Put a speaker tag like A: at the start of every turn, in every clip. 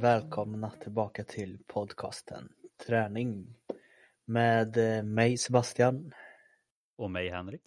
A: välkomna tillbaka till podcasten Träning med eh, mig Sebastian.
B: Och mig Henrik.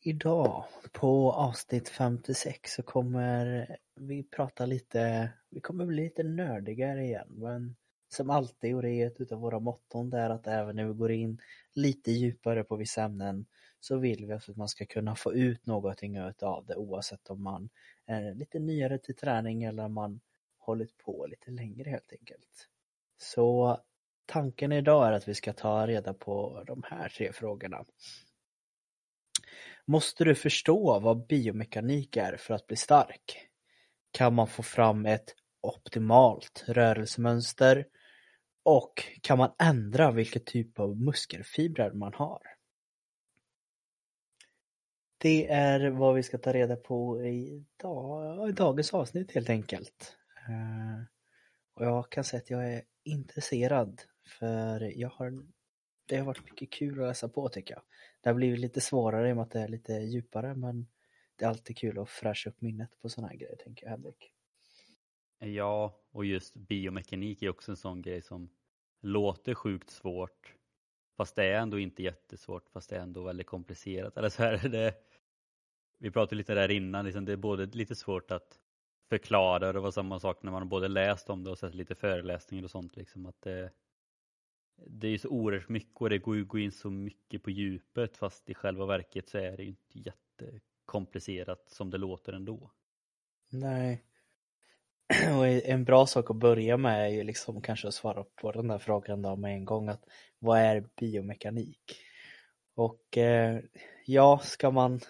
A: Idag på avsnitt 56 så kommer vi prata lite, vi kommer bli lite nördigare igen men som alltid och det är ett av våra motton där att även när vi går in lite djupare på vissa ämnen så vill vi att man ska kunna få ut någonting av det oavsett om man är lite nyare till träning eller om man hållit på lite längre helt enkelt. Så tanken idag är att vi ska ta reda på de här tre frågorna. Måste du förstå vad biomekanik är för att bli stark? Kan man få fram ett optimalt rörelsemönster? Och kan man ändra vilken typ av muskelfibrer man har? Det är vad vi ska ta reda på i, dag, i dagens avsnitt helt enkelt. Eh, och jag kan säga att jag är intresserad för jag har, det har varit mycket kul att läsa på tycker jag. Det har blivit lite svårare i och med att det är lite djupare men det är alltid kul att fräscha upp minnet på sådana här grejer tänker jag Henrik.
B: Ja, och just biomekanik är också en sån grej som låter sjukt svårt fast det är ändå inte jättesvårt fast det är ändå väldigt komplicerat. Eller så här, det, vi pratade lite där innan, liksom, det är både lite svårt att förklara det var samma sak när man både läst om det och sett lite föreläsningar och sånt. Liksom, att det, det är så oerhört mycket och det går ju gå in så mycket på djupet fast i själva verket så är det ju inte jättekomplicerat som det låter ändå.
A: Nej. Och en bra sak att börja med är ju liksom kanske att svara på den där frågan då med en gång att vad är biomekanik? Och eh, ja, ska man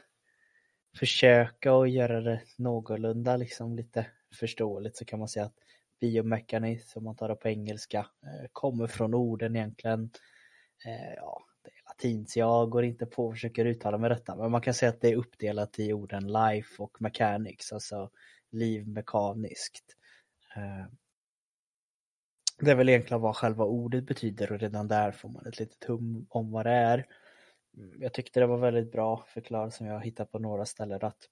A: försöka att göra det någorlunda liksom lite förståeligt så kan man säga att biomekanism, om man tar det på engelska, eh, kommer från orden egentligen. Eh, ja, det är latin så jag går inte på och försöker uttala mig detta, men man kan säga att det är uppdelat i orden life och mechanics, alltså liv mekaniskt. Eh, det är väl egentligen vad själva ordet betyder och redan där får man ett litet hum om vad det är. Mm. Jag tyckte det var väldigt bra förklarat som jag hittat på några ställen att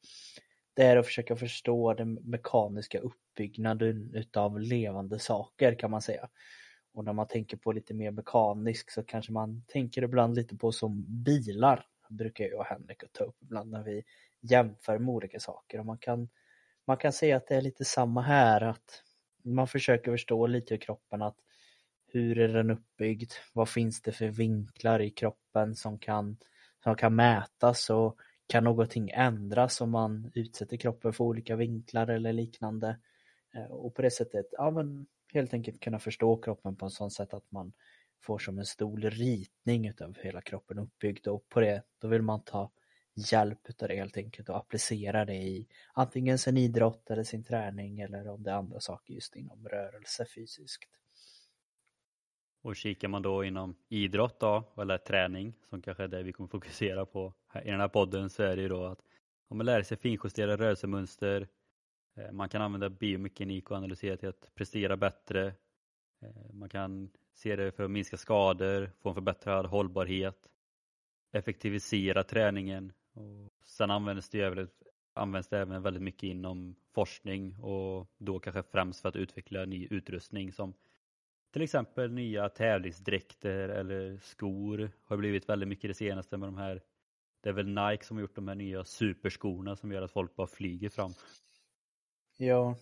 A: det är att försöka förstå den mekaniska uppbyggnaden utav levande saker kan man säga. Och när man tänker på lite mer mekanisk så kanske man tänker ibland lite på som bilar, brukar jag och Henrik ta upp ibland när vi jämför med olika saker. Och man kan, man kan säga att det är lite samma här, att man försöker förstå lite i kroppen att hur är den uppbyggd? Vad finns det för vinklar i kroppen som kan, som kan mätas och kan någonting ändras om man utsätter kroppen för olika vinklar eller liknande? Eh, och på det sättet, ja men helt enkelt kunna förstå kroppen på ett sådant sätt att man får som en stor ritning utav hela kroppen uppbyggd och på det, då vill man ta hjälp utav det helt enkelt och applicera det i antingen sin idrott eller sin träning eller om det är andra saker just inom rörelse fysiskt.
B: Och kikar man då inom idrott då, eller träning, som kanske är det vi kommer fokusera på i den här podden, så är det ju då att om man lär sig finjustera rörelsemönster, eh, man kan använda biomekanik och analysera till att prestera bättre, eh, man kan se det för att minska skador, få en förbättrad hållbarhet, effektivisera träningen och sen används det, även, används det även väldigt mycket inom forskning och då kanske främst för att utveckla ny utrustning som till exempel nya tävlingsdräkter eller skor har blivit väldigt mycket det senaste med de här. Det är väl Nike som har gjort de här nya superskorna som gör att folk bara flyger fram.
A: Ja,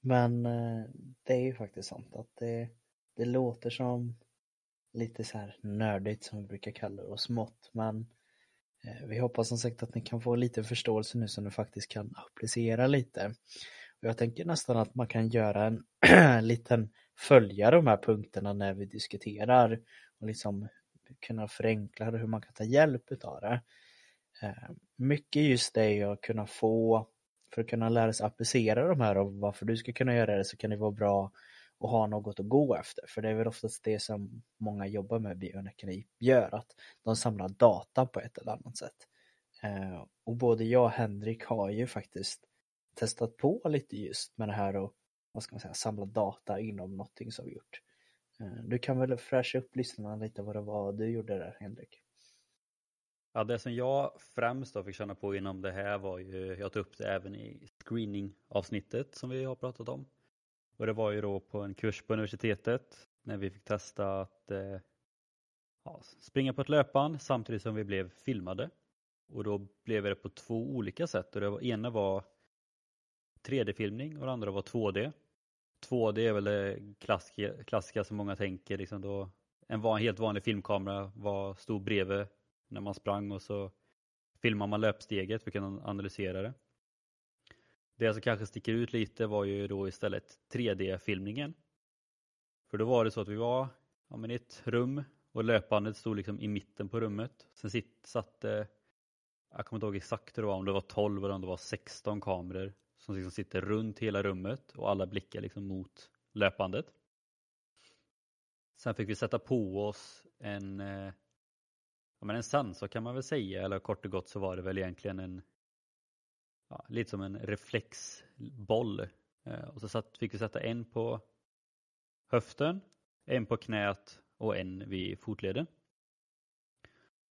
A: men eh, det är ju faktiskt sant att det, det låter som lite så här nördigt som vi brukar kalla det och smått men eh, vi hoppas som sagt att ni kan få lite förståelse nu som ni faktiskt kan applicera lite. Jag tänker nästan att man kan göra en liten följa de här punkterna när vi diskuterar och liksom kunna förenkla hur man kan ta hjälp utav det. Eh, mycket just det att kunna få, för att kunna lära sig applicera de här och varför du ska kunna göra det så kan det vara bra att ha något att gå efter. För det är väl oftast det som många jobbar med biomekanik gör, att de samlar data på ett eller annat sätt. Eh, och både jag och Henrik har ju faktiskt testat på lite just med det här och vad ska man säga, samla data inom någonting som vi gjort. Eh, du kan väl fräscha upp lyssnarna lite vad det var du gjorde där Henrik?
B: Ja, det som jag främst då fick känna på inom det här var ju, jag tog upp det även i screening-avsnittet som vi har pratat om. Och det var ju då på en kurs på universitetet när vi fick testa att eh, ja, springa på ett löpband samtidigt som vi blev filmade. Och då blev det på två olika sätt och det var, ena var 3D-filmning och det andra var 2D. 2D är väl det klassiska, klassiska som många tänker, liksom då en van, helt vanlig filmkamera var, stod bredvid när man sprang och så filmar man löpsteget för att kunna analysera det. Det som kanske sticker ut lite var ju då istället 3D-filmningen. För då var det så att vi var ja, men i ett rum och löpbandet stod liksom i mitten på rummet. Sen sitt, satt jag kommer inte ihåg exakt hur det var, om det var 12 eller om det var 16 kameror som liksom sitter runt hela rummet och alla blickar liksom mot löpbandet. Sen fick vi sätta på oss en, eh, ja, men en sensor kan man väl säga, eller kort och gott så var det väl egentligen en ja, lite som en reflexboll. Eh, och så satt, fick vi sätta en på höften, en på knät och en vid fotleden.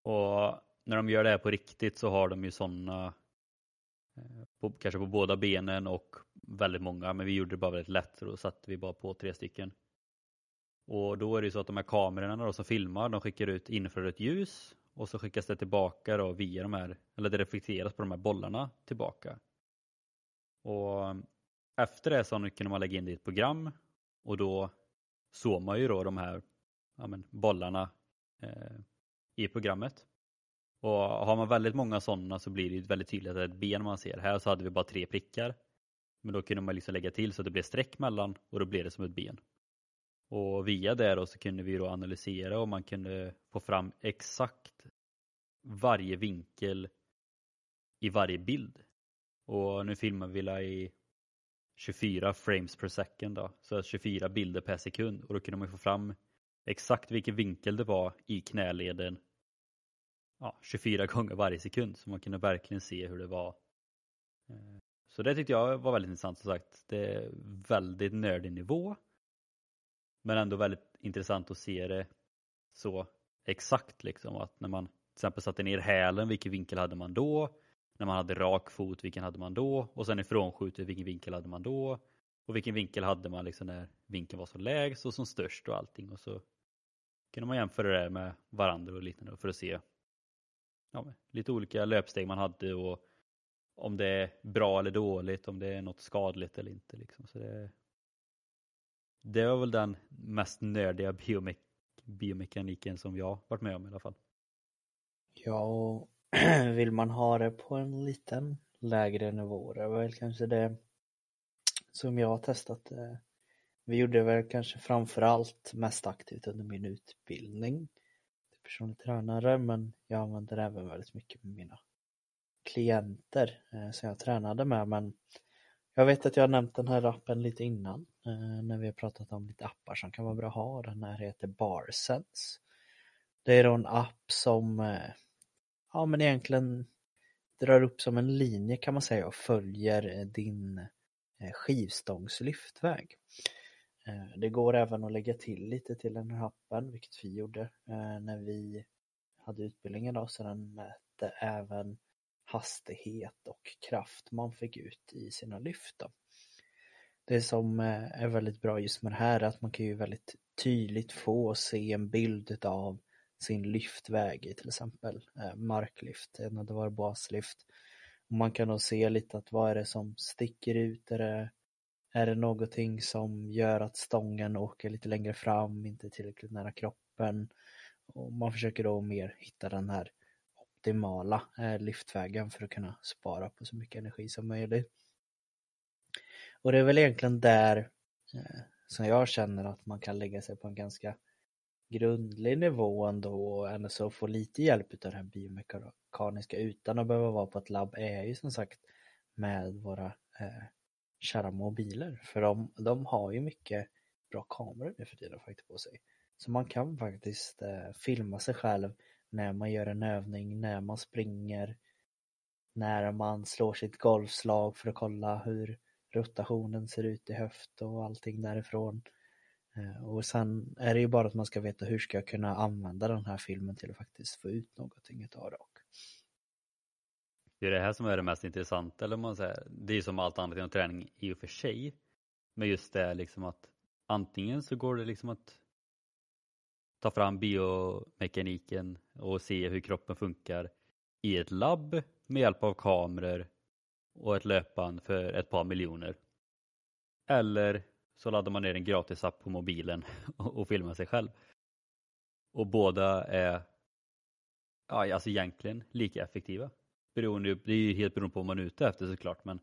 B: Och när de gör det här på riktigt så har de ju sådana på, kanske på båda benen och väldigt många, men vi gjorde det bara väldigt lätt så då satte vi bara på tre stycken. Och då är det ju så att de här kamerorna då som filmar, de skickar ut infrarött ljus och så skickas det tillbaka då via de här, eller det reflekteras på de här bollarna tillbaka. Och efter det så kunde man lägga in det i ett program och då såg man ju då de här ja, men, bollarna eh, i programmet. Och har man väldigt många sådana så blir det väldigt tydligt att det är ett ben man ser. Här så hade vi bara tre prickar. Men då kunde man liksom lägga till så att det blev streck mellan och då blev det som ett ben. Och via det då så kunde vi då analysera och man kunde få fram exakt varje vinkel i varje bild. Och nu filmar vi i 24 frames per second då, så 24 bilder per sekund och då kunde man få fram exakt vilken vinkel det var i knäleden ja, 24 gånger varje sekund så man kunde verkligen se hur det var. Eh, så det tyckte jag var väldigt intressant som sagt. Det är väldigt nördig nivå men ändå väldigt intressant att se det så exakt liksom att när man till exempel satte ner hälen, vilken vinkel hade man då? När man hade rak fot, vilken hade man då? Och sen ifrånskjutet, vilken vinkel hade man då? Och vilken vinkel hade man liksom när vinkeln var som lägst och som störst och allting och så kunde man jämföra det med varandra och liknande för att se ja, lite olika löpsteg man hade och om det är bra eller dåligt, om det är något skadligt eller inte. Liksom. Så det, det var väl den mest nördiga biome biomekaniken som jag varit med om i alla fall.
A: Ja, och vill man ha det på en liten lägre nivå, det var väl kanske det som jag har testat. Eh, vi gjorde väl kanske framförallt mest aktivt under min utbildning personlig tränare, men jag använder det även väldigt mycket med mina klienter eh, som jag tränade med, men jag vet att jag har nämnt den här appen lite innan eh, när vi har pratat om lite appar som kan vara bra att ha. Den här heter Barsense. Det är då en app som eh, ja men egentligen drar upp som en linje kan man säga och följer eh, din eh, skivstångs lyftväg. Eh, det går även att lägga till lite till den här appen, vilket vi gjorde eh, när vi hade utbildningen då, så den mätte även hastighet och kraft man fick ut i sina lyft. Då. Det som eh, är väldigt bra just med det här är att man kan ju väldigt tydligt få se en bild av sin lyftväg i till exempel marklyft, när det var baslyft. Man kan då se lite att vad är det som sticker ut? Är det, är det någonting som gör att stången åker lite längre fram, inte tillräckligt nära kroppen? Och man försöker då mer hitta den här optimala eh, lyftvägen för att kunna spara på så mycket energi som möjligt. Och det är väl egentligen där eh, som jag känner att man kan lägga sig på en ganska grundlig nivå ändå och ändå så få lite hjälp av det här biomekaniska utan att behöva vara på ett labb är ju som sagt med våra eh, kära mobiler för de, de har ju mycket bra kameror nu för tiden faktiskt på sig. Så man kan faktiskt eh, filma sig själv när man gör en övning, när man springer, när man slår sitt golfslag för att kolla hur rotationen ser ut i höft och allting därifrån. Eh, och sen är det ju bara att man ska veta hur ska jag kunna använda den här filmen till att faktiskt få ut någonting utav det. Och
B: det är det här som är det mest intressanta, eller man säger. Det är som allt annat inom träning i och för sig. Men just det liksom att antingen så går det liksom att ta fram biomekaniken och se hur kroppen funkar i ett labb med hjälp av kameror och ett löpband för ett par miljoner. Eller så laddar man ner en gratisapp på mobilen och filmar sig själv. Och båda är ja, alltså egentligen lika effektiva. Beroende, det är ju helt beroende på vad man är ute efter såklart men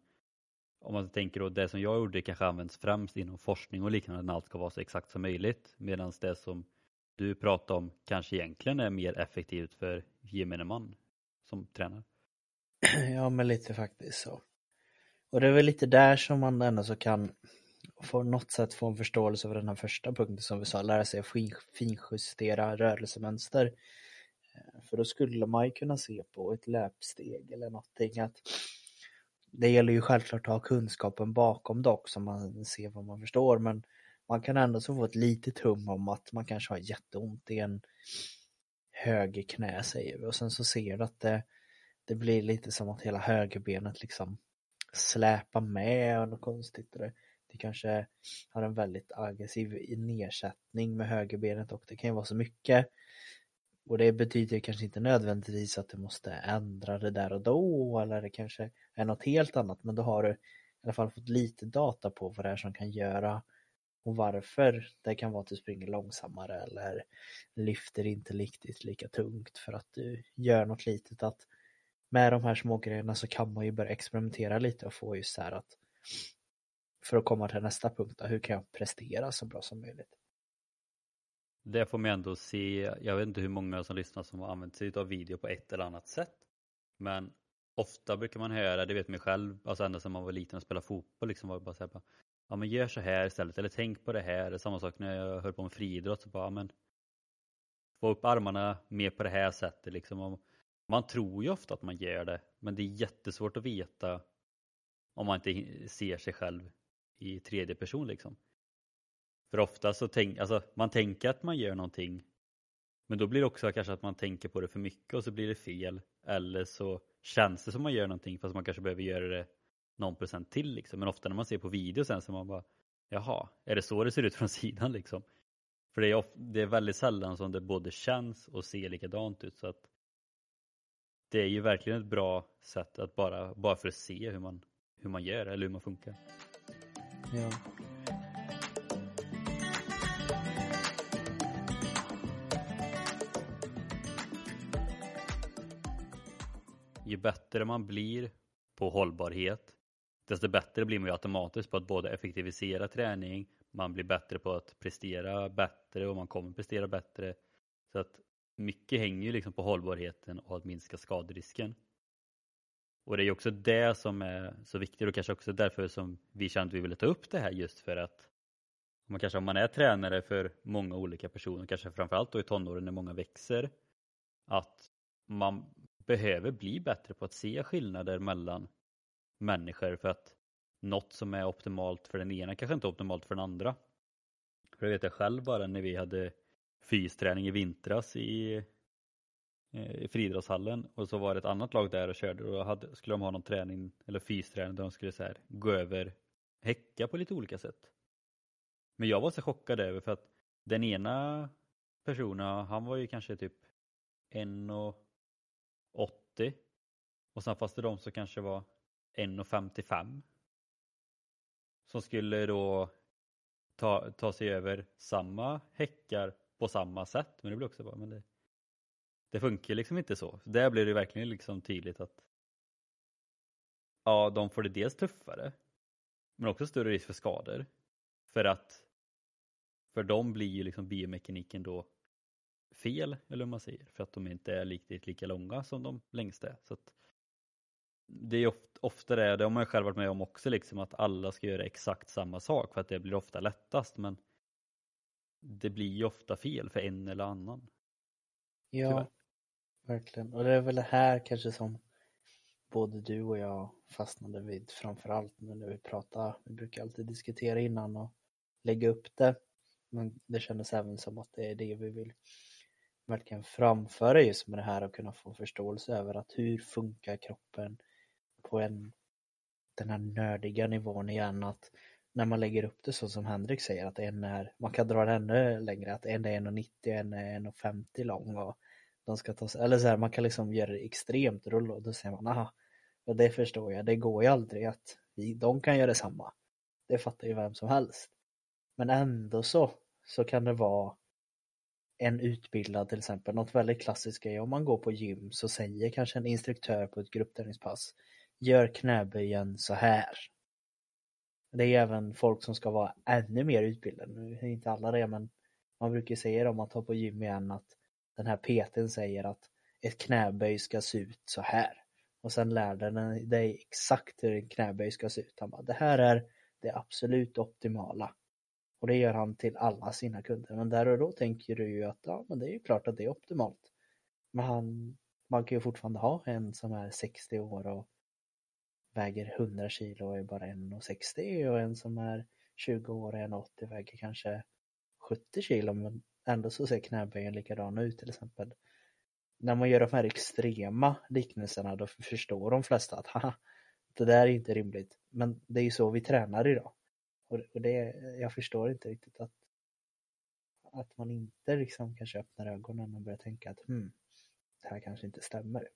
B: om man tänker då det som jag gjorde kanske används främst inom forskning och liknande när allt ska vara så exakt som möjligt medan det som du pratar om kanske egentligen är mer effektivt för gemene man som tränar.
A: Ja men lite faktiskt så. Och det är väl lite där som man ändå så kan på något sätt få en förståelse för den här första punkten som vi sa, lära sig att finjustera rörelsemönster. Eh, för då skulle man ju kunna se på ett löpsteg eller någonting att det gäller ju självklart att ha kunskapen bakom dock så man ser vad man förstår men man kan ändå så få ett litet hum om att man kanske har jätteont i en höger knä säger vi och sen så ser du att det, det blir lite som att hela högerbenet liksom släpar med och något konstigt. Det, det kanske har en väldigt aggressiv nedsättning med högerbenet och det kan ju vara så mycket. Och det betyder kanske inte nödvändigtvis att du måste ändra det där och då eller det kanske är något helt annat men då har du i alla fall fått lite data på vad det är som kan göra och varför det kan vara att du springer långsammare eller lyfter inte riktigt lika tungt för att du gör något litet att med de här små grejerna så kan man ju börja experimentera lite och få just så här att för att komma till nästa punkt, då, hur kan jag prestera så bra som möjligt?
B: Det får man ändå se, jag vet inte hur många som lyssnar som har använt sig av video på ett eller annat sätt. Men ofta brukar man höra, det vet man själv, alltså ända sedan man var liten och spelade fotboll liksom var det bara så här, ja men gör så här istället eller tänk på det här. Det är Samma sak när jag höll på med friidrott så bara, ja, men få upp armarna mer på det här sättet liksom. Man tror ju ofta att man gör det men det är jättesvårt att veta om man inte ser sig själv i tredje person liksom. För ofta så tänk, alltså man tänker att man gör någonting men då blir det också kanske att man tänker på det för mycket och så blir det fel. Eller så känns det som man gör någonting fast man kanske behöver göra det någon procent till liksom. Men ofta när man ser på video sen så man bara Jaha, är det så det ser ut från sidan liksom? För det är, det är väldigt sällan som det både känns och ser likadant ut så att det är ju verkligen ett bra sätt att bara, bara för att se hur man, hur man gör eller hur man funkar.
A: Ja.
B: Ju bättre man blir på hållbarhet desto bättre blir man ju automatiskt på att både effektivisera träning, man blir bättre på att prestera bättre och man kommer prestera bättre. Så att mycket hänger ju liksom på hållbarheten och att minska skaderisken. Och det är ju också det som är så viktigt och kanske också därför som vi kände att vi ville ta upp det här just för att man kanske om man är tränare för många olika personer, kanske framförallt då i tonåren när många växer, att man behöver bli bättre på att se skillnader mellan människor för att något som är optimalt för den ena kanske inte är optimalt för den andra. För det vet jag själv bara när vi hade fysträning i vintras i, eh, i friidrottshallen och så var det ett annat lag där och körde och då hade, skulle de ha någon träning eller fysträning där de skulle så här, gå över häcka på lite olika sätt. Men jag var så chockad över för att den ena personen, han var ju kanske typ en och 80 och sen fanns det de som kanske var 1,55 som skulle då ta, ta sig över samma häckar på samma sätt. Men det blir också bara, men det, det funkar liksom inte så. Där blir det verkligen liksom tydligt att ja, de får det dels tuffare men också större risk för skador. För att för dem blir ju liksom biomekaniken då fel, eller hur man säger, för att de inte är riktigt lika långa som de längsta är. Så det är ofta, ofta det, det har man ju själv varit med om också, liksom att alla ska göra exakt samma sak för att det blir ofta lättast. Men det blir ju ofta fel för en eller annan.
A: Ja, Tyvärr. verkligen. Och det är väl det här kanske som både du och jag fastnade vid framförallt nu när vi pratar. Vi brukar alltid diskutera innan och lägga upp det. Men det kändes även som att det är det vi vill verkligen framföra just med det här och kunna få förståelse över att hur funkar kroppen på en den här nördiga nivån igen att när man lägger upp det så som Henrik säger att en är, man kan dra det ännu längre, att en är 1,90 och en är 1,50 lång och de ska ta eller så här, man kan liksom göra det extremt rull och då säger man aha, och det förstår jag, det går ju aldrig att vi, de kan göra detsamma. Det fattar ju vem som helst. Men ändå så, så kan det vara en utbildad till exempel, något väldigt klassiskt är om man går på gym så säger kanske en instruktör på ett gruppträningspass gör knäböjen så här. Det är även folk som ska vara ännu mer utbildade, nu är inte alla det men man brukar säga det om man tar på gym igen att den här PTn säger att ett knäböj ska se ut så här. Och sen lär den dig exakt hur en knäböj ska se ut. Han bara, det här är det absolut optimala. Och det gör han till alla sina kunder. Men där och då tänker du ju att ja, men det är ju klart att det är optimalt. Men han, man kan ju fortfarande ha en som är 60 år och väger 100 kilo och är bara 1,60 och en som är 20 år och 1,80 väger kanske 70 kilo men ändå så ser knäböjen likadan ut till exempel. När man gör de här extrema liknelserna då förstår de flesta att haha, det där är inte rimligt. Men det är ju så vi tränar idag. Och det, jag förstår inte riktigt att, att man inte liksom kanske öppnar ögonen och börjar tänka att hmm, det här kanske inte stämmer.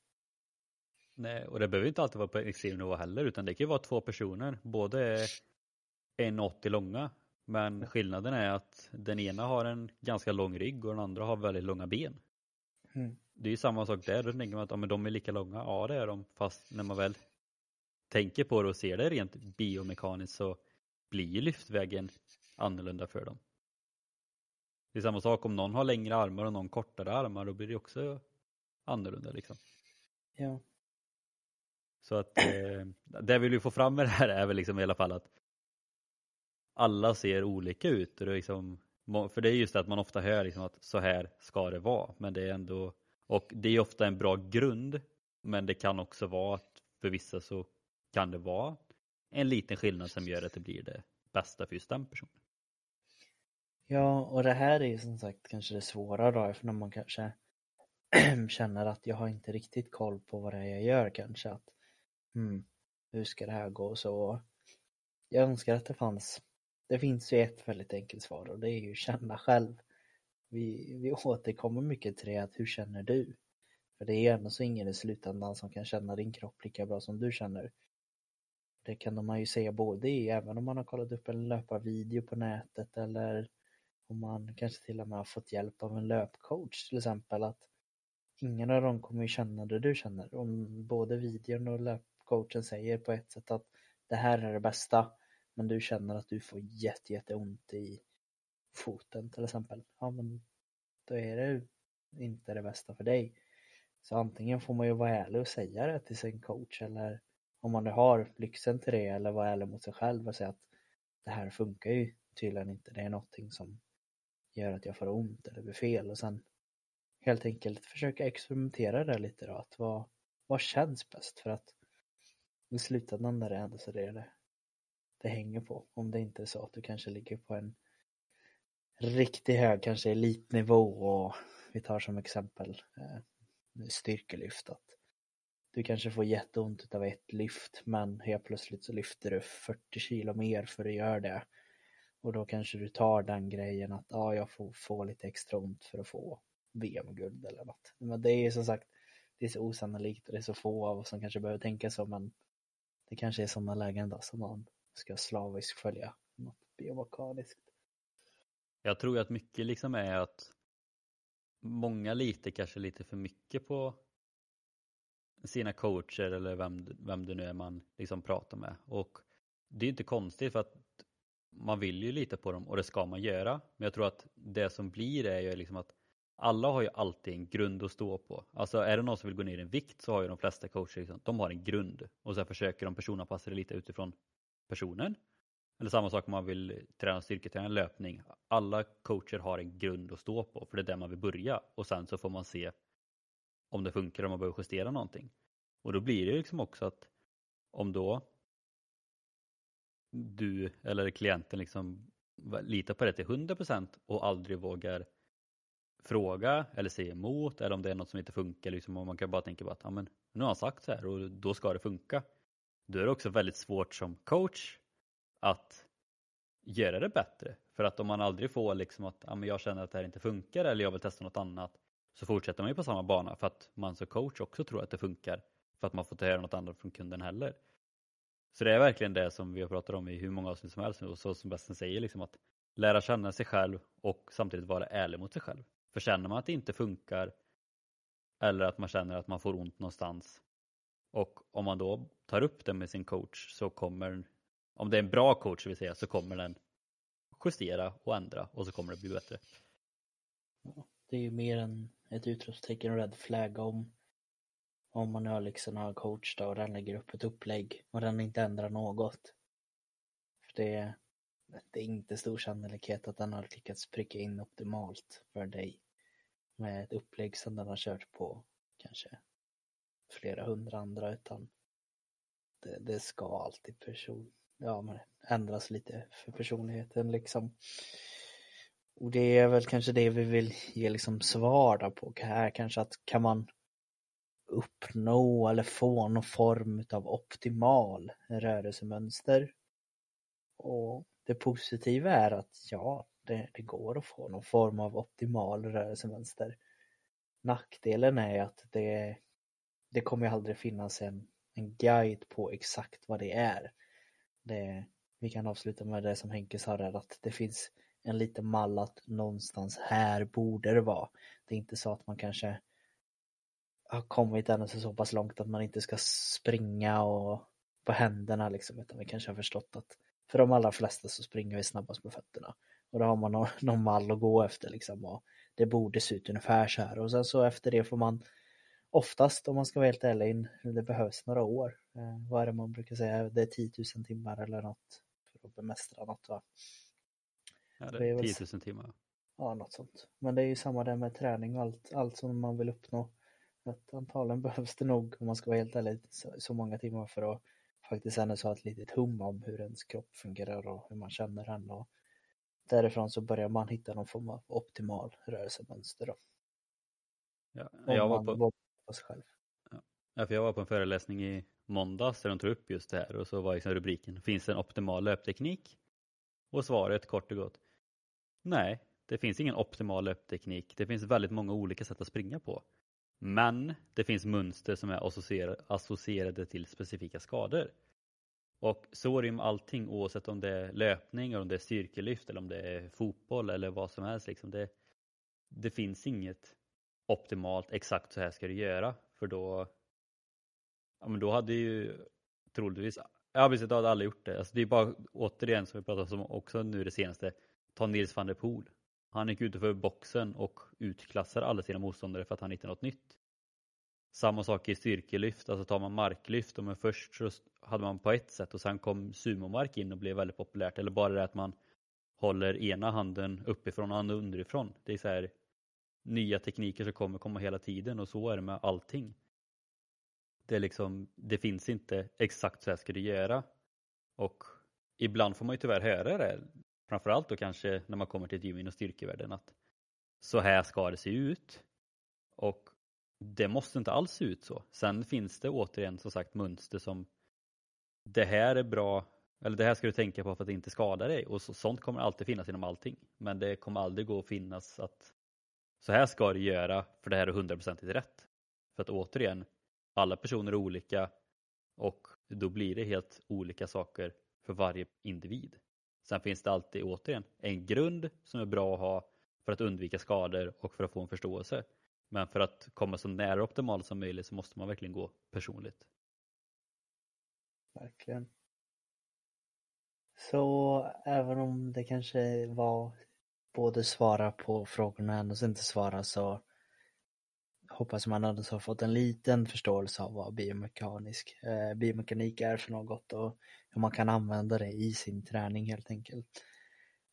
B: Nej, och det behöver inte alltid vara på extrem nivå heller utan det kan ju vara två personer. Både 1,80 långa men skillnaden är att den ena har en ganska lång rygg och den andra har väldigt långa ben. Mm. Det är ju samma sak där, då tänker man att ja, men de är lika långa, ja det är de, fast när man väl tänker på det och ser det rent biomekaniskt så blir lyftvägen annorlunda för dem. Det är samma sak om någon har längre armar och någon kortare armar, då blir det också annorlunda liksom.
A: Ja.
B: Så att eh, det vill vi få fram med det här är väl liksom i alla fall att alla ser olika ut. Och det liksom, för det är just det att man ofta hör liksom att så här ska det vara. Men det är ändå, och det är ofta en bra grund. Men det kan också vara att för vissa så kan det vara en liten skillnad som gör att det blir det bästa för just den personen.
A: Ja, och det här är ju som sagt kanske det svåra då, för när man kanske känner att jag har inte riktigt koll på vad det är jag gör kanske. Att, hmm, hur ska det här gå? Så jag önskar att det fanns det finns ju ett väldigt enkelt svar och det är ju känna själv. Vi, vi återkommer mycket till det att hur känner du? För det är ju ändå så ingen i slutändan som kan känna din kropp lika bra som du känner. Det kan man ju säga både i, även om man har kollat upp en löparvideo på nätet eller om man kanske till och med har fått hjälp av en löpcoach till exempel att ingen av dem kommer ju känna det du känner. Om både videon och löpcoachen säger på ett sätt att det här är det bästa men du känner att du får jätte, jätteont i foten till exempel. Ja, men då är det inte det bästa för dig. Så antingen får man ju vara ärlig och säga det till sin coach eller om man nu har lyxen till det eller vara ärlig mot sig själv och säga att det här funkar ju tydligen inte. Det är någonting som gör att jag får ont eller blir fel och sen helt enkelt försöka experimentera där lite då. Att vad, vad känns bäst? För att i slutändan är det ändå så det är det det hänger på. Om det inte är så att du kanske ligger på en riktigt hög, kanske elitnivå och vi tar som exempel eh, styrkelyft. Att du kanske får jätteont av ett lyft men helt plötsligt så lyfter du 40 kilo mer för att göra det. Och då kanske du tar den grejen att ja, jag får få lite extra ont för att få VM-guld eller något. Men det är ju som sagt, det är så osannolikt och det är så få av oss som kanske behöver tänka så men det kanske är sådana lägen då som man ska slaviskt följa något biomekaniskt.
B: Jag tror att mycket liksom är att många litar kanske lite för mycket på sina coacher eller vem, vem det nu är man liksom pratar med. Och det är inte konstigt för att man vill ju lita på dem och det ska man göra. Men jag tror att det som blir är ju liksom att alla har ju alltid en grund att stå på. Alltså är det någon som vill gå ner i vikt så har ju de flesta coacher liksom, de har en grund och sen försöker de personanpassa det lite utifrån personen. Eller samma sak om man vill träna styrketräning, löpning. Alla coacher har en grund att stå på för det är där man vill börja och sen så får man se om det funkar om man behöver justera någonting. Och då blir det liksom också att om då du eller klienten liksom litar på det till 100% och aldrig vågar fråga eller säga emot eller om det är något som inte funkar. Liksom, och man kan bara tänka på att ja, men, nu har han sagt så här och då ska det funka. Då är det också väldigt svårt som coach att göra det bättre. För att om man aldrig får liksom att ja, men jag känner att det här inte funkar eller jag vill testa något annat så fortsätter man ju på samma bana för att man som coach också tror att det funkar för att man får inte höra något annat från kunden heller. Så det är verkligen det som vi har pratat om i hur många avsnitt som helst och så som Bessen säger liksom att lära känna sig själv och samtidigt vara ärlig mot sig själv. För känner man att det inte funkar eller att man känner att man får ont någonstans och om man då tar upp det med sin coach så kommer, om det är en bra coach vill säga, så kommer den justera och ändra och så kommer det bli bättre.
A: Det är ju mer än ett utropstecken red flag om om man har liksom har coach då och den lägger upp ett upplägg och den inte ändrar något. För det, det är inte stor sannolikhet att den har lyckats pricka in optimalt för dig med ett upplägg som den har kört på kanske flera hundra andra utan det, det ska alltid person, ja, men ändras lite för personligheten liksom. Och det är väl kanske det vi vill ge liksom svar på här kanske att kan man uppnå eller få någon form av optimal rörelsemönster. Och det positiva är att ja, det, det går att få någon form av optimal rörelsemönster. Nackdelen är att det, det kommer aldrig finnas en, en guide på exakt vad det är. Det, vi kan avsluta med det som Henke sa där, att det finns en liten mall att någonstans här borde det vara. Det är inte så att man kanske har kommit ännu så pass långt att man inte ska springa och på händerna liksom, utan vi kanske har förstått att för de allra flesta så springer vi snabbast med fötterna. Och då har man någon, någon mall att gå efter liksom och det borde se ut ungefär så här och sen så efter det får man oftast om man ska vara helt ärlig, det behövs några år. Eh, vad är det man brukar säga, det är 10 000 timmar eller något för att bemästra något va?
B: Ja, det är 10 000 timmar.
A: Ja, något sånt. Men det är ju samma där med träning och allt, allt som man vill uppnå. Att antagligen behövs det nog, om man ska vara helt ärlig, så, så många timmar för att faktiskt ändå ha ett litet hum om hur ens kropp fungerar och hur man känner den. Och därifrån så börjar man hitta någon form av optimal rörelsemönster. Då.
B: Ja, jag var på. Ja, för jag var på en föreläsning i måndags där de tog upp just det här och så var liksom rubriken Finns det en optimal löpteknik? Och svaret kort och gott Nej, det finns ingen optimal löpteknik. Det finns väldigt många olika sätt att springa på. Men det finns mönster som är associerade till specifika skador. Och så är det med allting oavsett om det är löpning, om det är styrkelyft eller om det är fotboll eller vad som helst. Liksom det, det finns inget optimalt, exakt så här ska du göra. För då, ja, men då hade ju troligtvis, ja precis, då hade alla gjort det. Alltså det är bara återigen som vi pratade om också nu det senaste, ta Nils van der Poel. Han gick utanför boxen och utklassade alla sina motståndare för att han hittade något nytt. Samma sak i styrkelyft, alltså tar man marklyft, men först så hade man på ett sätt och sen kom sumomark in och blev väldigt populärt. Eller bara det att man håller ena handen uppifrån och andra underifrån. Det är så här nya tekniker som kommer komma hela tiden och så är det med allting. Det, är liksom, det finns inte exakt så här ska du göra. Och ibland får man ju tyvärr höra det framförallt då kanske när man kommer till ett gym inom styrkevärlden att så här ska det se ut. Och det måste inte alls se ut så. Sen finns det återigen som sagt mönster som det här är bra, eller det här ska du tänka på för att det inte skada dig. Och så, sånt kommer alltid finnas inom allting. Men det kommer aldrig gå att finnas att så här ska du göra för det här är hundraprocentigt rätt. För att återigen, alla personer är olika och då blir det helt olika saker för varje individ. Sen finns det alltid återigen en grund som är bra att ha för att undvika skador och för att få en förståelse. Men för att komma så nära optimalt som möjligt så måste man verkligen gå personligt.
A: Verkligen. Så även om det kanske var både svara på frågorna och inte svara så hoppas man hade har fått en liten förståelse av vad biomekanisk, eh, biomekanik är för något och hur man kan använda det i sin träning helt enkelt.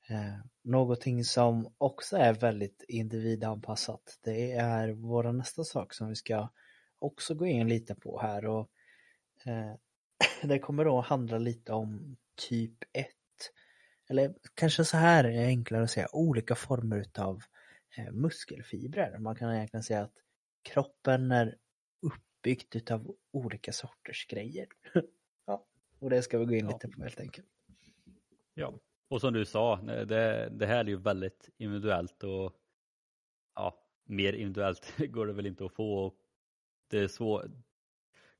A: Eh, någonting som också är väldigt individanpassat det är vår nästa sak som vi ska också gå in lite på här och eh, det kommer då handla lite om typ 1 eller kanske så här är enklare att säga olika former utav eh, muskelfibrer. Man kan egentligen säga att kroppen är uppbyggt utav olika sorters grejer. ja, och det ska vi gå in lite på helt enkelt.
B: Ja, och som du sa, det, det här är ju väldigt individuellt och ja, mer individuellt går det väl inte att få. Det är svårt.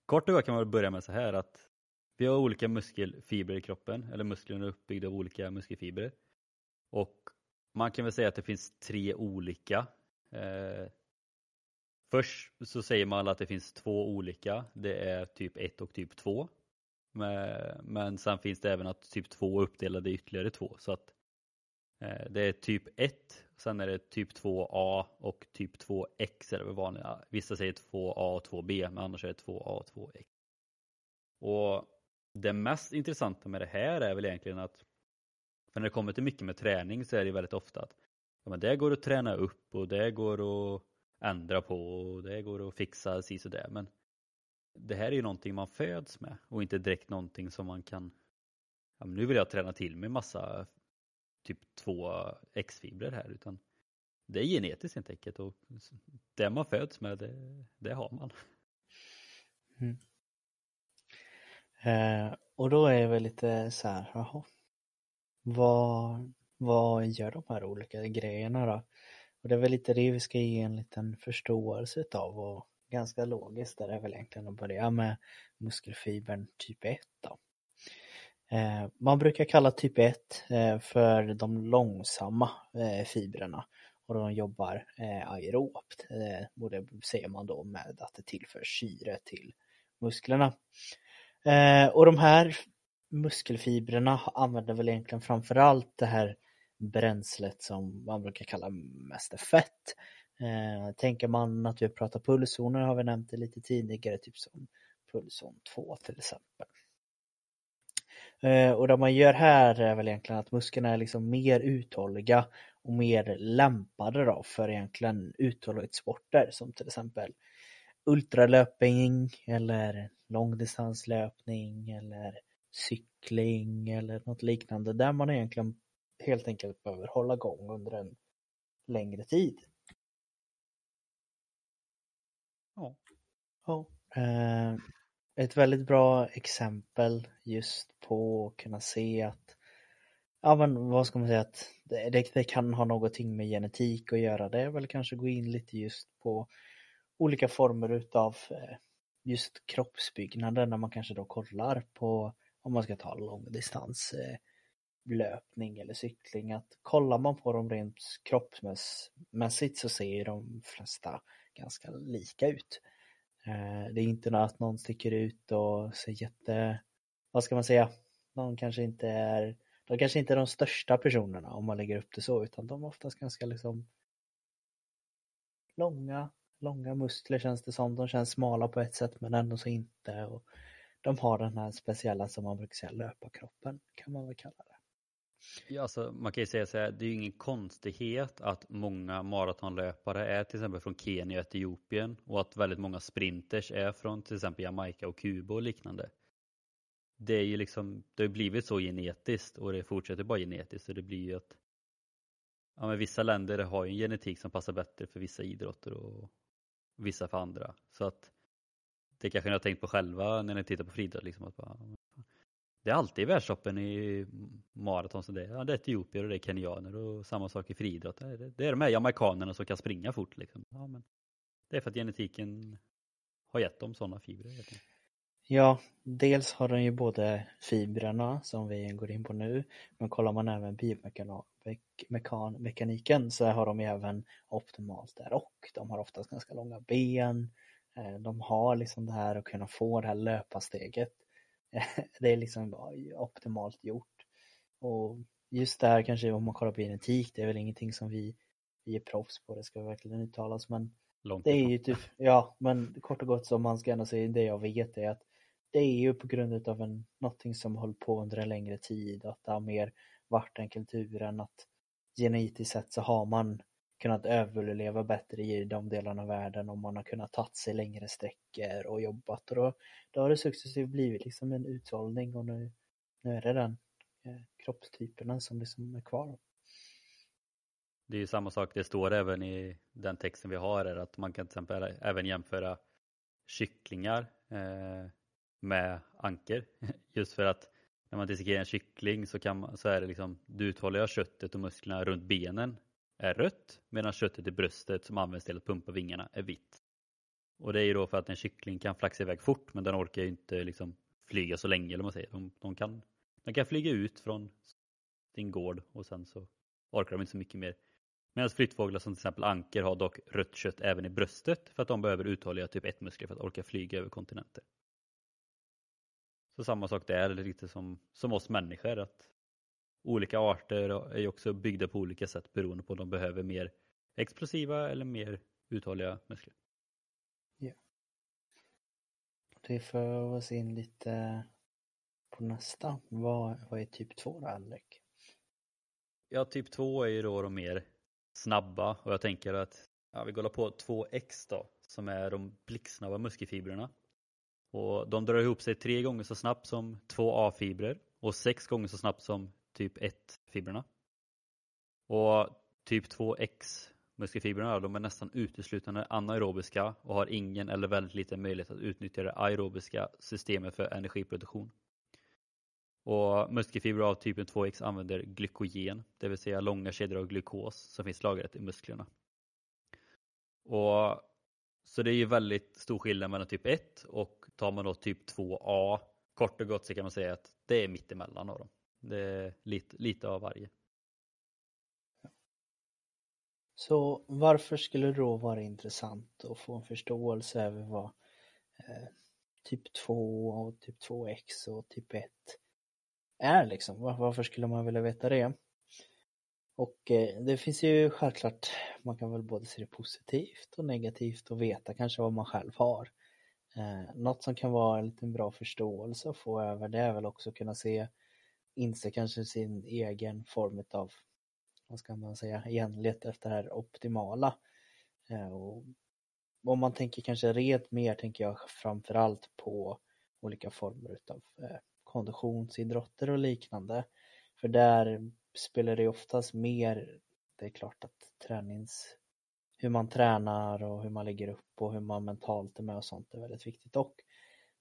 B: Kort och gott kan man börja med så här att vi har olika muskelfibrer i kroppen, eller musklerna är uppbyggda av olika muskelfibrer. Och man kan väl säga att det finns tre olika. Eh, först så säger man att det finns två olika, det är typ 1 och typ 2. Men, sen finns det även att typ 2 är uppdelade i ytterligare två. Så att eh, det är typ 1, sen är det typ 2A och typ 2X är det vanliga. Vissa säger 2A och 2B, men annars är det 2A och 2X. Och det mest intressanta med det här är väl egentligen att för när det kommer till mycket med träning så är det väldigt ofta att ja, men det går att träna upp och det går att ändra på och det går att fixa si så där. Men det här är ju någonting man föds med och inte direkt någonting som man kan ja, men nu vill jag träna till med massa typ två X-fibrer här utan det är genetiskt helt enkelt och det man föds med det, det har man. Mm.
A: Eh, och då är det väl lite så här, jaha, vad, vad gör de här olika grejerna då? Och det är väl lite det vi ska ge en liten förståelse av och ganska logiskt är det väl egentligen att börja med muskelfibern typ 1 då. Eh, man brukar kalla typ 1 eh, för de långsamma eh, fibrerna och de jobbar aerobt. Och det ser man då med att det tillför syre till musklerna. Och de här muskelfibrerna använder väl egentligen framförallt det här bränslet som man brukar kalla mest fett. Eh, tänker man att vi pratar pulszoner har vi nämnt det lite tidigare, typ som pulszon 2 till exempel. Eh, och det man gör här är väl egentligen att musklerna är liksom mer uthålliga och mer lämpade då för egentligen uthållighetssporter som till exempel ultralöpning eller långdistanslöpning eller cykling eller något liknande där man egentligen helt enkelt behöver hålla igång under en längre tid.
B: Ja.
A: Ja. Eh, ett väldigt bra exempel just på att kunna se att ja men vad ska man säga att det, det, kan ha någonting med genetik att göra. Det är väl kanske gå in lite just på olika former utav eh, just kroppsbyggnaden när man kanske då kollar på om man ska ta långdistans eh, löpning eller cykling att kollar man på dem rent kroppsmässigt så ser ju de flesta ganska lika ut. Eh, det är inte något att någon sticker ut och ser jätte, vad ska man säga, de kanske inte är, de kanske inte är de största personerna om man lägger upp det så utan de är oftast ganska liksom långa, långa muskler känns det som. De känns smala på ett sätt men ändå så inte. Och de har den här speciella som man brukar säga löparkroppen kan man väl kalla det.
B: Ja, alltså, man kan ju säga så här, det är ju ingen konstighet att många maratonlöpare är till exempel från Kenya och Etiopien och att väldigt många sprinters är från till exempel Jamaica och Kuba och liknande. Det är ju liksom, det har ju blivit så genetiskt och det fortsätter bara genetiskt så det blir ju att ja, men vissa länder har ju en genetik som passar bättre för vissa idrotter och vissa för andra. Så att det kanske ni har tänkt på själva när ni tittar på friidrott. Liksom, att bara, det är alltid i världstoppen i maraton som det är. Ja, det är etiopier och det är kenyaner och samma sak i friidrott. Det är, de här jamaikanerna som kan springa fort. Liksom. Ja, men det är för att genetiken har gett dem sådana fibrer.
A: Ja, dels har den ju både fibrerna som vi går in på nu, men kollar man även biomekaniken så har de ju även optimalt där och de har oftast ganska långa ben. Eh, de har liksom det här att kunna få det här löparsteget. Det är liksom optimalt gjort. Och just det här kanske om man kollar på genetik, det är väl ingenting som vi, vi är proffs på, det ska verkligen uttalas, men
B: Långt
A: det är ju typ, ja, men kort och gott som man ska ändå säga, det jag vet är att det är ju på grund av en, någonting som håller på under en längre tid, att det har mer varit den kulturen att genetiskt sett så har man kunnat överleva bättre i de delarna av världen om man har kunnat tagit sig längre sträckor och jobbat och då, då har det successivt blivit liksom en uthållning och nu, nu är det den eh, kroppstyperna som liksom är kvar.
B: Det är ju samma sak, det står även i den texten vi har är att man kan till exempel även jämföra kycklingar eh, med anker. Just för att när man dissekerar en kyckling så, kan man, så är det liksom det uthålliga köttet och musklerna runt benen är rött medan köttet i bröstet som används till att pumpa vingarna är vitt. Och det är ju då för att en kyckling kan flaxa iväg fort men den orkar ju inte liksom flyga så länge eller man säger. De, de, kan, de kan flyga ut från din gård och sen så orkar de inte så mycket mer. Medan flyttfåglar som till exempel anker har dock rött kött även i bröstet för att de behöver uthålliga typ 1 muskler för att orka flyga över kontinenter. Så samma sak där, lite som, som oss människor. att Olika arter är också byggda på olika sätt beroende på om de behöver mer explosiva eller mer uthålliga muskler.
A: Ja. Det får oss in lite på nästa. Vad, vad är typ 2 då, Alec?
B: Ja, typ 2 är ju då de mer snabba och jag tänker att ja, vi går på 2X då som är de blixtsnabba muskelfibrerna. Och de drar ihop sig tre gånger så snabbt som 2A-fibrer och sex gånger så snabbt som typ 1-fibrerna. Och typ 2X muskelfibrerna de är nästan uteslutande anaerobiska och har ingen eller väldigt liten möjlighet att utnyttja det aerobiska systemet för energiproduktion. Och muskelfibrer av typen 2X använder glykogen, det vill säga långa kedjor av glukos som finns lagrat i musklerna. Och så det är ju väldigt stor skillnad mellan typ 1 och tar man då typ 2A, kort och gott så kan man säga att det är mittemellan av dem. Det är lite, lite av varje.
A: Så varför skulle det då vara intressant att få en förståelse över vad eh, typ 2 och typ 2X och typ 1 är liksom? Varför skulle man vilja veta det? Och eh, det finns ju självklart, man kan väl både se det positivt och negativt och veta kanske vad man själv har. Eh, något som kan vara en liten bra förståelse att få över det är väl också kunna se, inse kanske sin egen form av, vad ska man säga, igen leta efter det här optimala. Eh, och om man tänker kanske rent mer tänker jag framförallt på olika former utav eh, konditionsidrotter och liknande. För där spelar det oftast mer, det är klart att tränings, hur man tränar och hur man lägger upp och hur man mentalt är med och sånt är väldigt viktigt och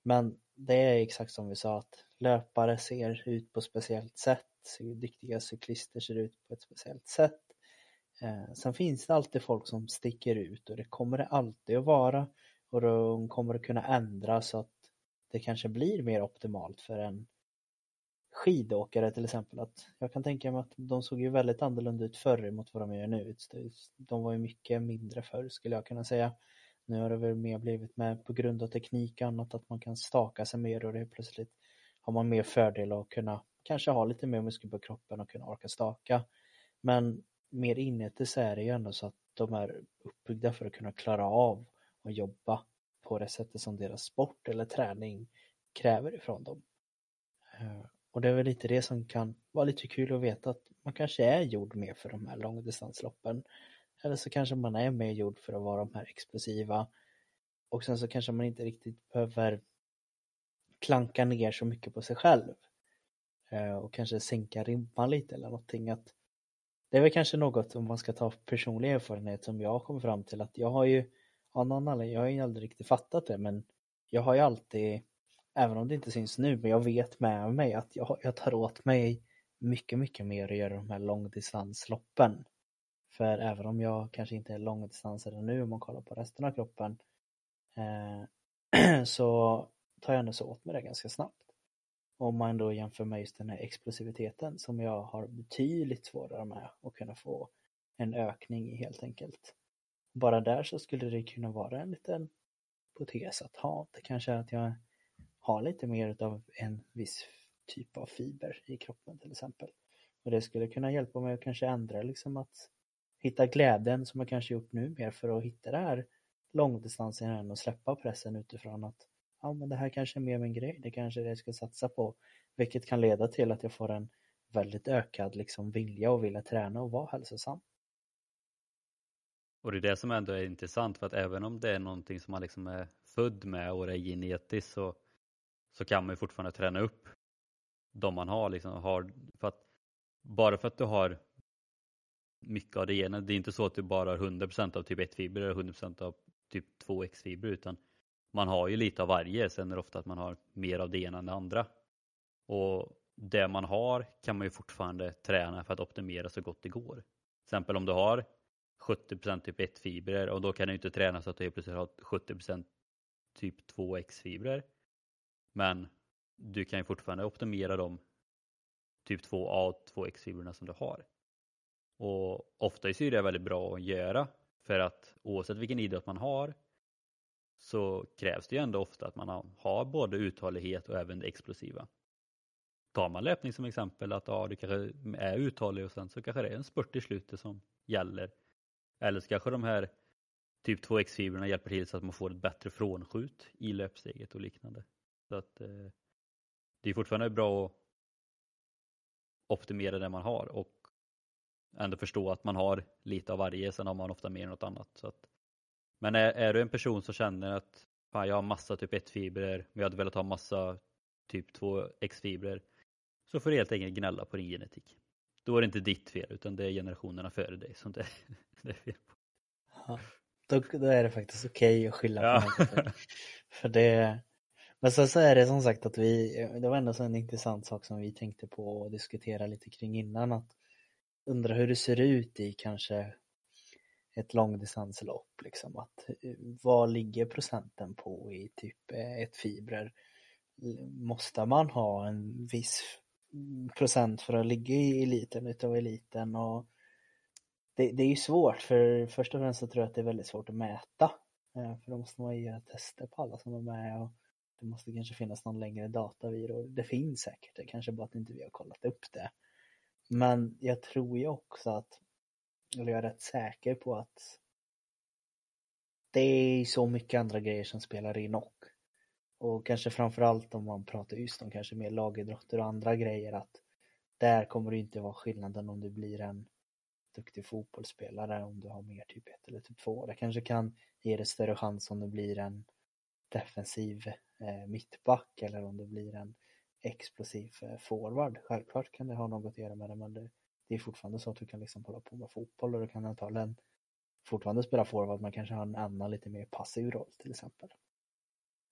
A: men det är exakt som vi sa att löpare ser ut på ett speciellt sätt, duktiga cyklister ser ut på ett speciellt sätt. Eh, sen finns det alltid folk som sticker ut och det kommer det alltid att vara och de kommer att kunna ändra så att det kanske blir mer optimalt för en skidåkare till exempel. Att jag kan tänka mig att de såg ju väldigt annorlunda ut förr mot vad de gör nu. De var ju mycket mindre förr skulle jag kunna säga. Nu har det väl mer blivit med på grund av teknik och annat att man kan staka sig mer och det är plötsligt har man mer fördel att kunna kanske ha lite mer muskel på kroppen och kunna orka staka. Men mer inuti så är det ju ändå så att de är uppbyggda för att kunna klara av att jobba på det sättet som deras sport eller träning kräver ifrån dem. Eh, och det är väl lite det som kan vara lite kul att veta att man kanske är gjord mer för de här långdistansloppen. Eller så kanske man är mer gjord för att vara de här explosiva. Och sen så kanske man inte riktigt behöver klanka ner så mycket på sig själv. Eh, och kanske sänka ribban lite eller någonting. Att det är väl kanske något om man ska ta personlig erfarenhet som jag kom fram till att jag har ju av någon anledning, jag har ju aldrig riktigt fattat det men jag har ju alltid Även om det inte syns nu, men jag vet med mig att jag, jag tar åt mig mycket, mycket mer att göra de här långdistansloppen. För även om jag kanske inte är långdistansare nu om man kollar på resten av kroppen eh, så tar jag ändå så åt mig det ganska snabbt. Om man då jämför med just den här explosiviteten som jag har betydligt svårare med att kunna få en ökning i helt enkelt. Bara där så skulle det kunna vara en liten hypotes att ha, det kanske är att jag har lite mer av en viss typ av fiber i kroppen till exempel. Och det skulle kunna hjälpa mig att kanske ändra liksom att hitta glädjen som jag kanske gjort nu mer för att hitta det här långdistansen och släppa pressen utifrån att ja men det här kanske är mer min grej, det kanske är det jag ska satsa på. Vilket kan leda till att jag får en väldigt ökad liksom vilja och vilja träna och vara hälsosam.
B: Och det är det som ändå är intressant för att även om det är någonting som man liksom är född med och det är genetiskt så så kan man ju fortfarande träna upp de man har. Liksom, har för att, bara för att du har mycket av det ena. Det är inte så att du bara har 100% av typ 1-fibrer eller 100% av typ 2X-fibrer utan man har ju lite av varje. Sen är det ofta att man har mer av det ena än det andra. Och det man har kan man ju fortfarande träna för att optimera så gott det går. Till exempel om du har 70% typ 1-fibrer och då kan du inte träna så att du helt plötsligt har 70% typ 2X-fibrer. Men du kan ju fortfarande optimera de typ 2A och 2X-fibrerna som du har. Och ofta är det väldigt bra att göra för att oavsett vilken idrott man har så krävs det ju ändå ofta att man har både uthållighet och även det explosiva. Tar man löpning som exempel att ja, du kanske är uthållig och sen så kanske det är en spurt i slutet som gäller. Eller så kanske de här typ 2X-fibrerna hjälper till så att man får ett bättre frånskjut i löpsteget och liknande. Så att eh, Det är fortfarande bra att optimera det man har och ändå förstå att man har lite av varje, sen har man ofta mer än något annat. Så att, men är, är du en person som känner att fan, jag har massa typ 1-fibrer, men jag hade velat ha massa typ 2X-fibrer, så får du helt enkelt gnälla på din genetik. Då är det inte ditt fel, utan det är generationerna före dig som det, det är fel på.
A: Ja, då, då är det faktiskt okej okay att skylla på något. För det, men sen så är det som sagt att vi, det var ändå en intressant sak som vi tänkte på och diskutera lite kring innan att undrar hur det ser ut i kanske ett långdistanslopp liksom att vad ligger procenten på i typ ett fibrer? Måste man ha en viss procent för att ligga i eliten utav eliten och det, det är ju svårt för först och främst så tror jag att det är väldigt svårt att mäta eh, för då måste man ju göra tester på alla som är med och det måste kanske finnas någon längre datavid det finns säkert, det kanske bara att inte vi har kollat upp det. Men jag tror ju också att, eller jag är rätt säker på att det är så mycket andra grejer som spelar in och. Och kanske framförallt om man pratar just om kanske mer lagidrotter och andra grejer att där kommer det inte vara skillnaden om du blir en duktig fotbollsspelare om du har mer typ 1 eller typ 2. Det kanske kan ge dig större chans om du blir en defensiv eh, mittback eller om du blir en explosiv eh, forward. Självklart kan det ha något att göra med det men det, det är fortfarande så att du kan liksom hålla på med fotboll och du kan antagligen fortfarande spela forward men kanske ha en annan lite mer passiv roll till exempel.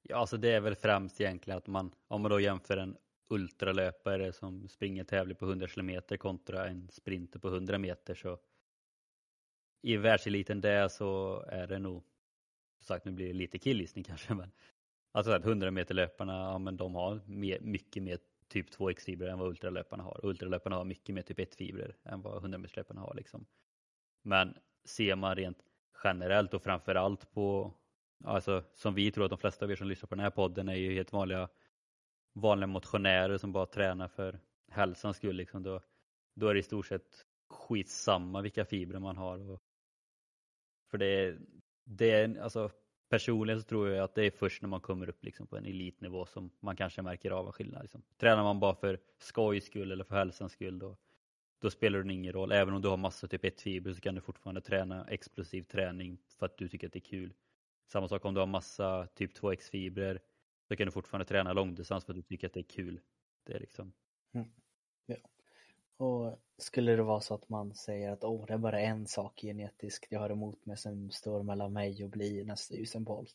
B: Ja, alltså det är väl främst egentligen att man, om man då jämför en ultralöpare som springer tävling på 100 km kontra en sprinter på 100 meter så i världseliten där så är det nog som sagt nu blir det lite killgissning kanske men alltså att 100 meter löparna, ja men de har mer, mycket mer typ 2x fibrer än vad ultralöparna har. Ultralöparna har mycket mer typ 1 fibrer än vad 100 meterslöparna har liksom. Men ser man rent generellt och framförallt på, alltså som vi tror att de flesta av er som lyssnar på den här podden är ju helt vanliga vanliga motionärer som bara tränar för hälsans skull liksom. Då, då är det i stort sett skitsamma vilka fibrer man har. Och, för det, det är, alltså personligen så tror jag att det är först när man kommer upp liksom på en elitnivå som man kanske märker av en skillnad. Liksom. Tränar man bara för skojs skull eller för hälsans skull då, då spelar det ingen roll. Även om du har massa typ 1 fiber så kan du fortfarande träna explosiv träning för att du tycker att det är kul. Samma sak om du har massa typ 2x fibrer så kan du fortfarande träna långdistans för att du tycker att det är kul. Det är liksom.
A: Mm. Och skulle det vara så att man säger att oh, det är bara en sak genetiskt jag har emot mig som står mellan mig och bli nästa Usain Bolt.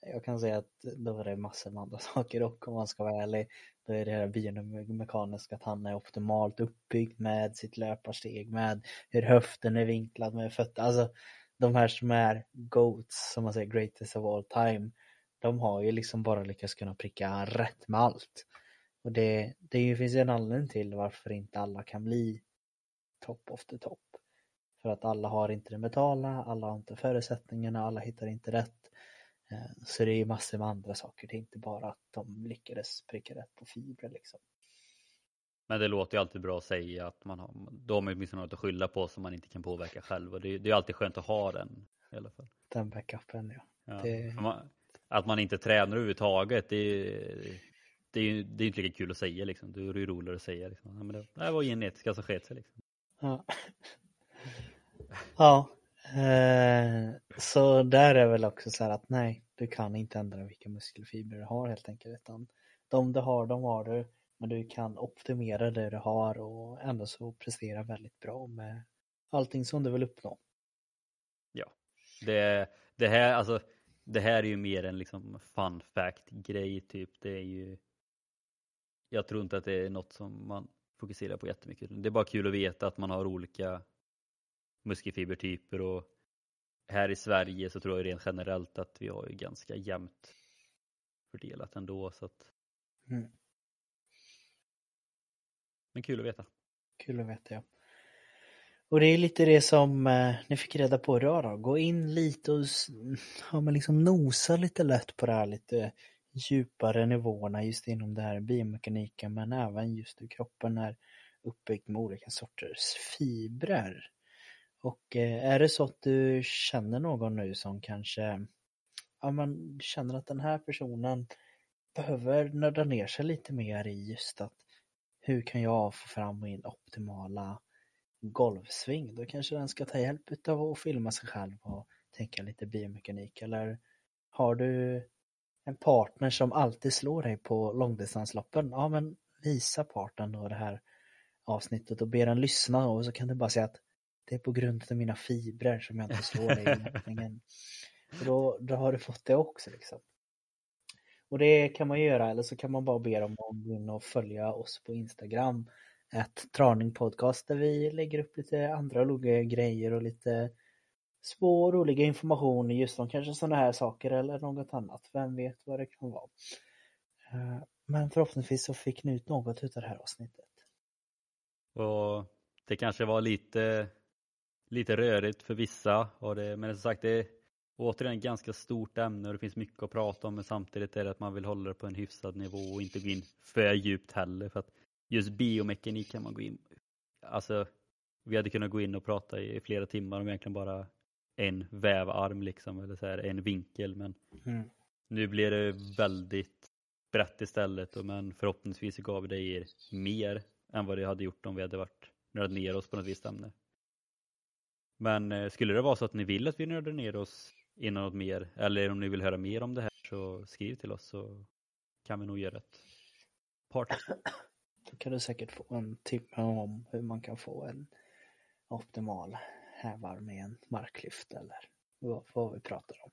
A: Jag kan säga att då är det massor med andra saker och om man ska vara ärlig då är det här biomekaniska att han är optimalt uppbyggd med sitt löparsteg, med hur höften är vinklad med fötterna. Alltså de här som är GOATs, som man säger, greatest of all time, de har ju liksom bara lyckats kunna pricka rätt med allt. Och det, det finns ju en anledning till varför inte alla kan bli top of the top. För att alla har inte det mentala, alla har inte förutsättningarna, alla hittar inte rätt. Eh, så det är massor med andra saker, det är inte bara att de lyckades pricka rätt på fibrer liksom.
B: Men det låter ju alltid bra att säga att man har, då har man åtminstone något att skylla på som man inte kan påverka själv och det, det är alltid skönt att ha den i alla fall.
A: Den backupen ja.
B: ja. Det... Att man inte tränar överhuvudtaget, det är, det är ju det är inte lika kul att säga liksom. Då är det ju roligare att säga liksom. Ja, men det, det var genetiska som sket sig liksom.
A: Ja. ja. Eh, så där är väl också så här att nej, du kan inte ändra vilka muskelfibrer du har helt enkelt. Utan de du har, de har du. Men du kan optimera det du har och ändå så prestera väldigt bra med allting som du vill uppnå.
B: Det, det här, alltså, det här är ju mer en liksom fun fact grej typ. Det är ju Jag tror inte att det är något som man fokuserar på jättemycket. Det är bara kul att veta att man har olika muskelfibertyper och här i Sverige så tror jag rent generellt att vi har ju ganska jämnt fördelat ändå så att
A: Mm.
B: Men kul att veta.
A: Kul att veta ja. Och det är lite det som eh, ni fick reda på idag då. Gå in lite och ja, men liksom nosa lite lätt på det här lite djupare nivåerna just inom det här biomekaniken men även just hur kroppen är uppbyggd med olika sorters fibrer. Och eh, är det så att du känner någon nu som kanske ja, men känner att den här personen behöver nörda ner sig lite mer i just att hur kan jag få fram min optimala golvsving, Då kanske den ska ta hjälp av att filma sig själv och tänka lite biomekanik. Eller har du en partner som alltid slår dig på långdistansloppen? Ja, men visa partnern då det här avsnittet och be den lyssna och så kan du bara säga att det är på grund av mina fibrer som jag inte slår dig i löpningen. Och då, då har du fått det också liksom. Och det kan man göra eller så kan man bara be dem att gå in och följa oss på Instagram ett Traning Podcast där vi lägger upp lite andra roliga grejer och lite små roliga information just om kanske sådana här saker eller något annat. Vem vet vad det kan vara. Eh, men förhoppningsvis så fick ni ut något utav det här avsnittet.
B: Och det kanske var lite, lite rörigt för vissa. Och det, men som sagt, det är återigen ett ganska stort ämne och det finns mycket att prata om. Men samtidigt är det att man vill hålla det på en hyfsad nivå och inte gå in för djupt heller. För att just biomekanik kan man gå in Alltså, vi hade kunnat gå in och prata i flera timmar om egentligen bara en vävarm liksom, eller så här, en vinkel. Men
A: Mm.
B: nu blir det väldigt brett istället. Och men förhoppningsvis gav det er mer än vad det hade gjort om vi hade varit nördat ner oss på något visst ämne. Men eh, skulle det vara så att ni vill att vi nördar ner oss inom något mer eller om ni vill höra mer om det här så skriv till oss så kan vi nog göra ett part.
A: Då kan du säkert få en timme om hur man kan få en optimal hävarm med en marklyft eller vad, vad vi pratar om.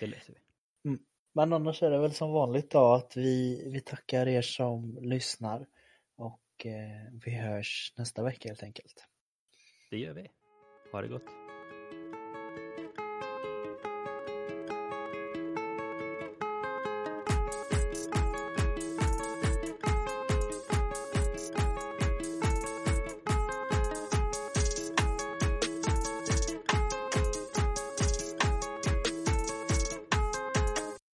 B: Det löser vi.
A: Men annars är det väl som vanligt då att vi, vi tackar er som lyssnar och eh, vi hörs nästa vecka helt enkelt.
B: Det gör vi. Ha det gott.